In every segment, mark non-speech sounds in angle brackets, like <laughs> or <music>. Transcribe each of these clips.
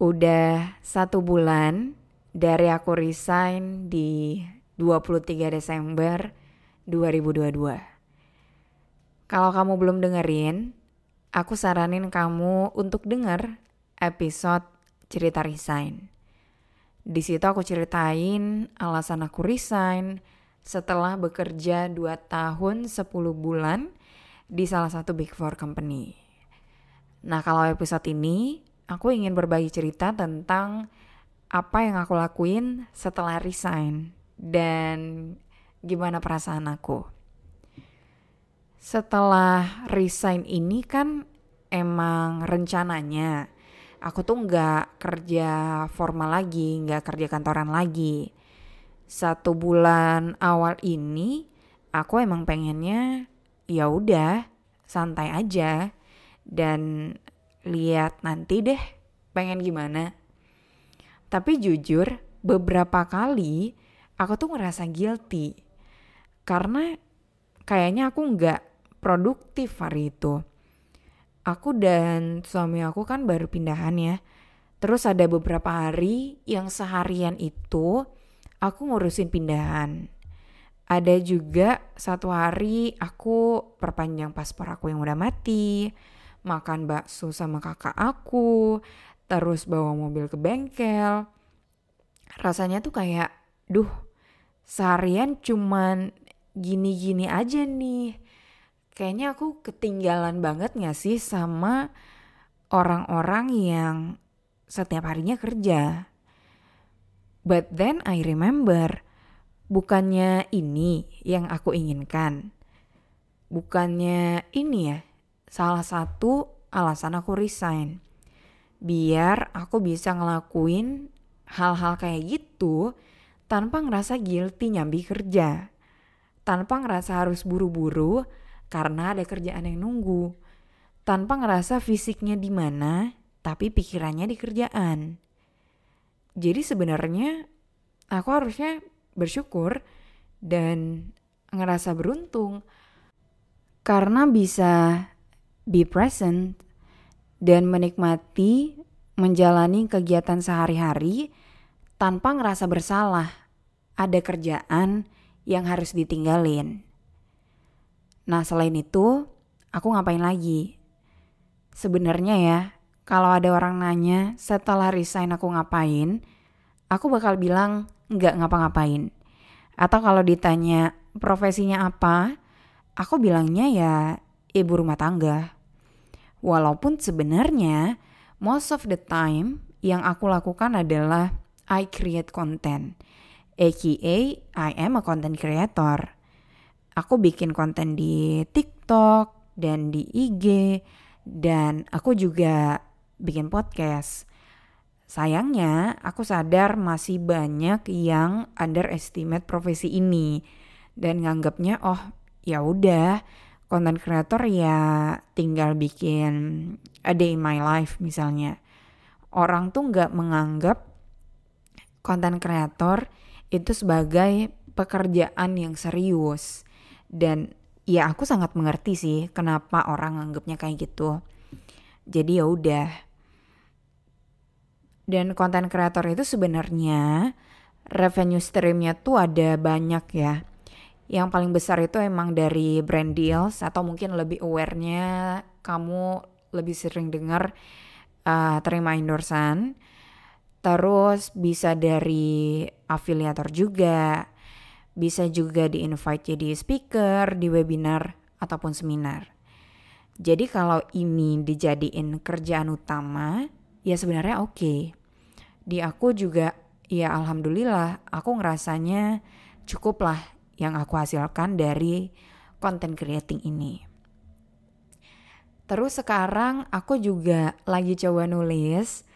Udah satu bulan dari aku resign di 23 Desember 2022. Kalau kamu belum dengerin, aku saranin kamu untuk denger episode cerita resign. Di situ aku ceritain alasan aku resign setelah bekerja 2 tahun 10 bulan di salah satu big four company. Nah kalau episode ini aku ingin berbagi cerita tentang apa yang aku lakuin setelah resign dan gimana perasaan aku. Setelah resign ini kan emang rencananya aku tuh nggak kerja formal lagi, nggak kerja kantoran lagi. Satu bulan awal ini aku emang pengennya ya udah santai aja dan lihat nanti deh pengen gimana. Tapi jujur beberapa kali aku tuh ngerasa guilty karena kayaknya aku nggak produktif hari itu. Aku dan suami aku kan baru pindahan ya. Terus ada beberapa hari yang seharian itu aku ngurusin pindahan. Ada juga satu hari aku perpanjang paspor aku yang udah mati makan bakso sama kakak aku, terus bawa mobil ke bengkel. Rasanya tuh kayak, duh, seharian cuman gini-gini aja nih. Kayaknya aku ketinggalan banget gak sih sama orang-orang yang setiap harinya kerja. But then I remember, bukannya ini yang aku inginkan. Bukannya ini ya salah satu alasan aku resign. Biar aku bisa ngelakuin hal-hal kayak gitu tanpa ngerasa guilty nyambi kerja. Tanpa ngerasa harus buru-buru karena ada kerjaan yang nunggu. Tanpa ngerasa fisiknya di mana, tapi pikirannya di kerjaan. Jadi sebenarnya aku harusnya bersyukur dan ngerasa beruntung karena bisa be present, dan menikmati menjalani kegiatan sehari-hari tanpa ngerasa bersalah. Ada kerjaan yang harus ditinggalin. Nah, selain itu, aku ngapain lagi? Sebenarnya ya, kalau ada orang nanya setelah resign aku ngapain, aku bakal bilang nggak ngapa-ngapain. Atau kalau ditanya profesinya apa, aku bilangnya ya ibu rumah tangga. Walaupun sebenarnya most of the time yang aku lakukan adalah I create content. AKA I am a content creator. Aku bikin konten di TikTok dan di IG dan aku juga bikin podcast. Sayangnya, aku sadar masih banyak yang underestimate profesi ini dan nganggapnya oh ya udah content creator ya tinggal bikin a day in my life misalnya. Orang tuh nggak menganggap content creator itu sebagai pekerjaan yang serius. Dan ya aku sangat mengerti sih kenapa orang anggapnya kayak gitu. Jadi ya udah. Dan content creator itu sebenarnya revenue streamnya tuh ada banyak ya Yang paling besar itu emang dari brand deals atau mungkin lebih awarenya kamu lebih sering dengar uh, terima endorsan. Terus bisa dari afiliator juga, bisa juga di invite jadi speaker di webinar ataupun seminar. Jadi kalau ini dijadiin kerjaan utama, ya sebenarnya oke. Okay. Di aku juga ya alhamdulillah aku ngerasanya cukup lah yang aku hasilkan dari content creating ini. Terus sekarang aku juga lagi coba nulis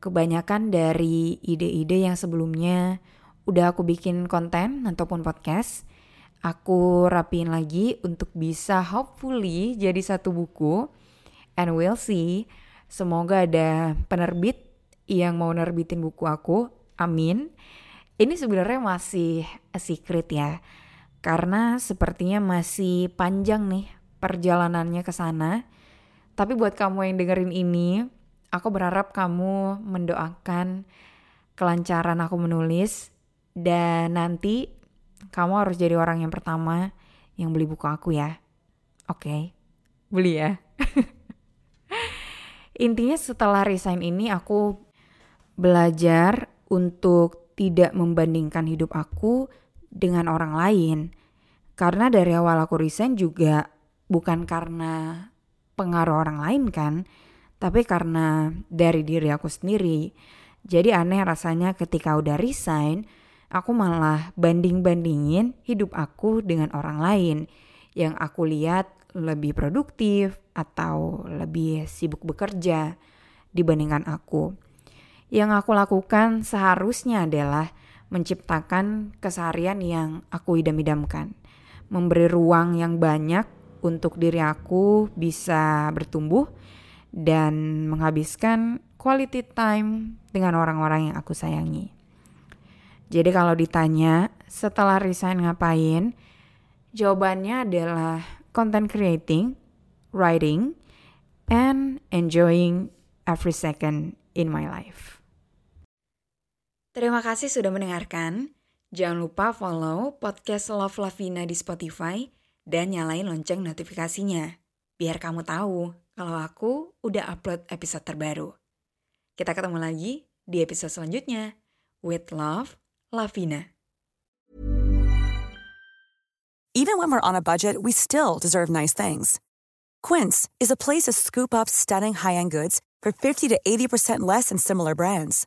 kebanyakan dari ide-ide yang sebelumnya udah aku bikin konten ataupun podcast. Aku rapiin lagi untuk bisa hopefully jadi satu buku. And we'll see. Semoga ada penerbit yang mau nerbitin buku aku. Amin. Ini sebenarnya masih secret ya karena sepertinya masih panjang nih perjalanannya ke sana. Tapi buat kamu yang dengerin ini, aku berharap kamu mendoakan kelancaran aku menulis dan nanti kamu harus jadi orang yang pertama yang beli buku aku ya. Oke, okay. beli ya. <laughs> Intinya setelah resign ini aku belajar untuk tidak membandingkan hidup aku dengan orang lain. Karena dari awal aku resign juga bukan karena pengaruh orang lain kan, tapi karena dari diri aku sendiri. Jadi aneh rasanya ketika udah resign, aku malah banding-bandingin hidup aku dengan orang lain yang aku lihat lebih produktif atau lebih sibuk bekerja dibandingkan aku. Yang aku lakukan seharusnya adalah menciptakan keseharian yang aku idam-idamkan. Memberi ruang yang banyak untuk diri aku bisa bertumbuh dan menghabiskan quality time dengan orang-orang yang aku sayangi. Jadi kalau ditanya setelah resign ngapain, jawabannya adalah content creating, writing, and enjoying every second in my life. Terima kasih sudah mendengarkan. Jangan lupa follow podcast Love Lavina di Spotify dan nyalain lonceng notifikasinya. Biar kamu tahu kalau aku udah upload episode terbaru. Kita ketemu lagi di episode selanjutnya. With Love, Lavina. Even when we're on a budget, we still deserve nice things. Quince is a place to scoop up stunning high-end goods for 50 to 80% less than similar brands.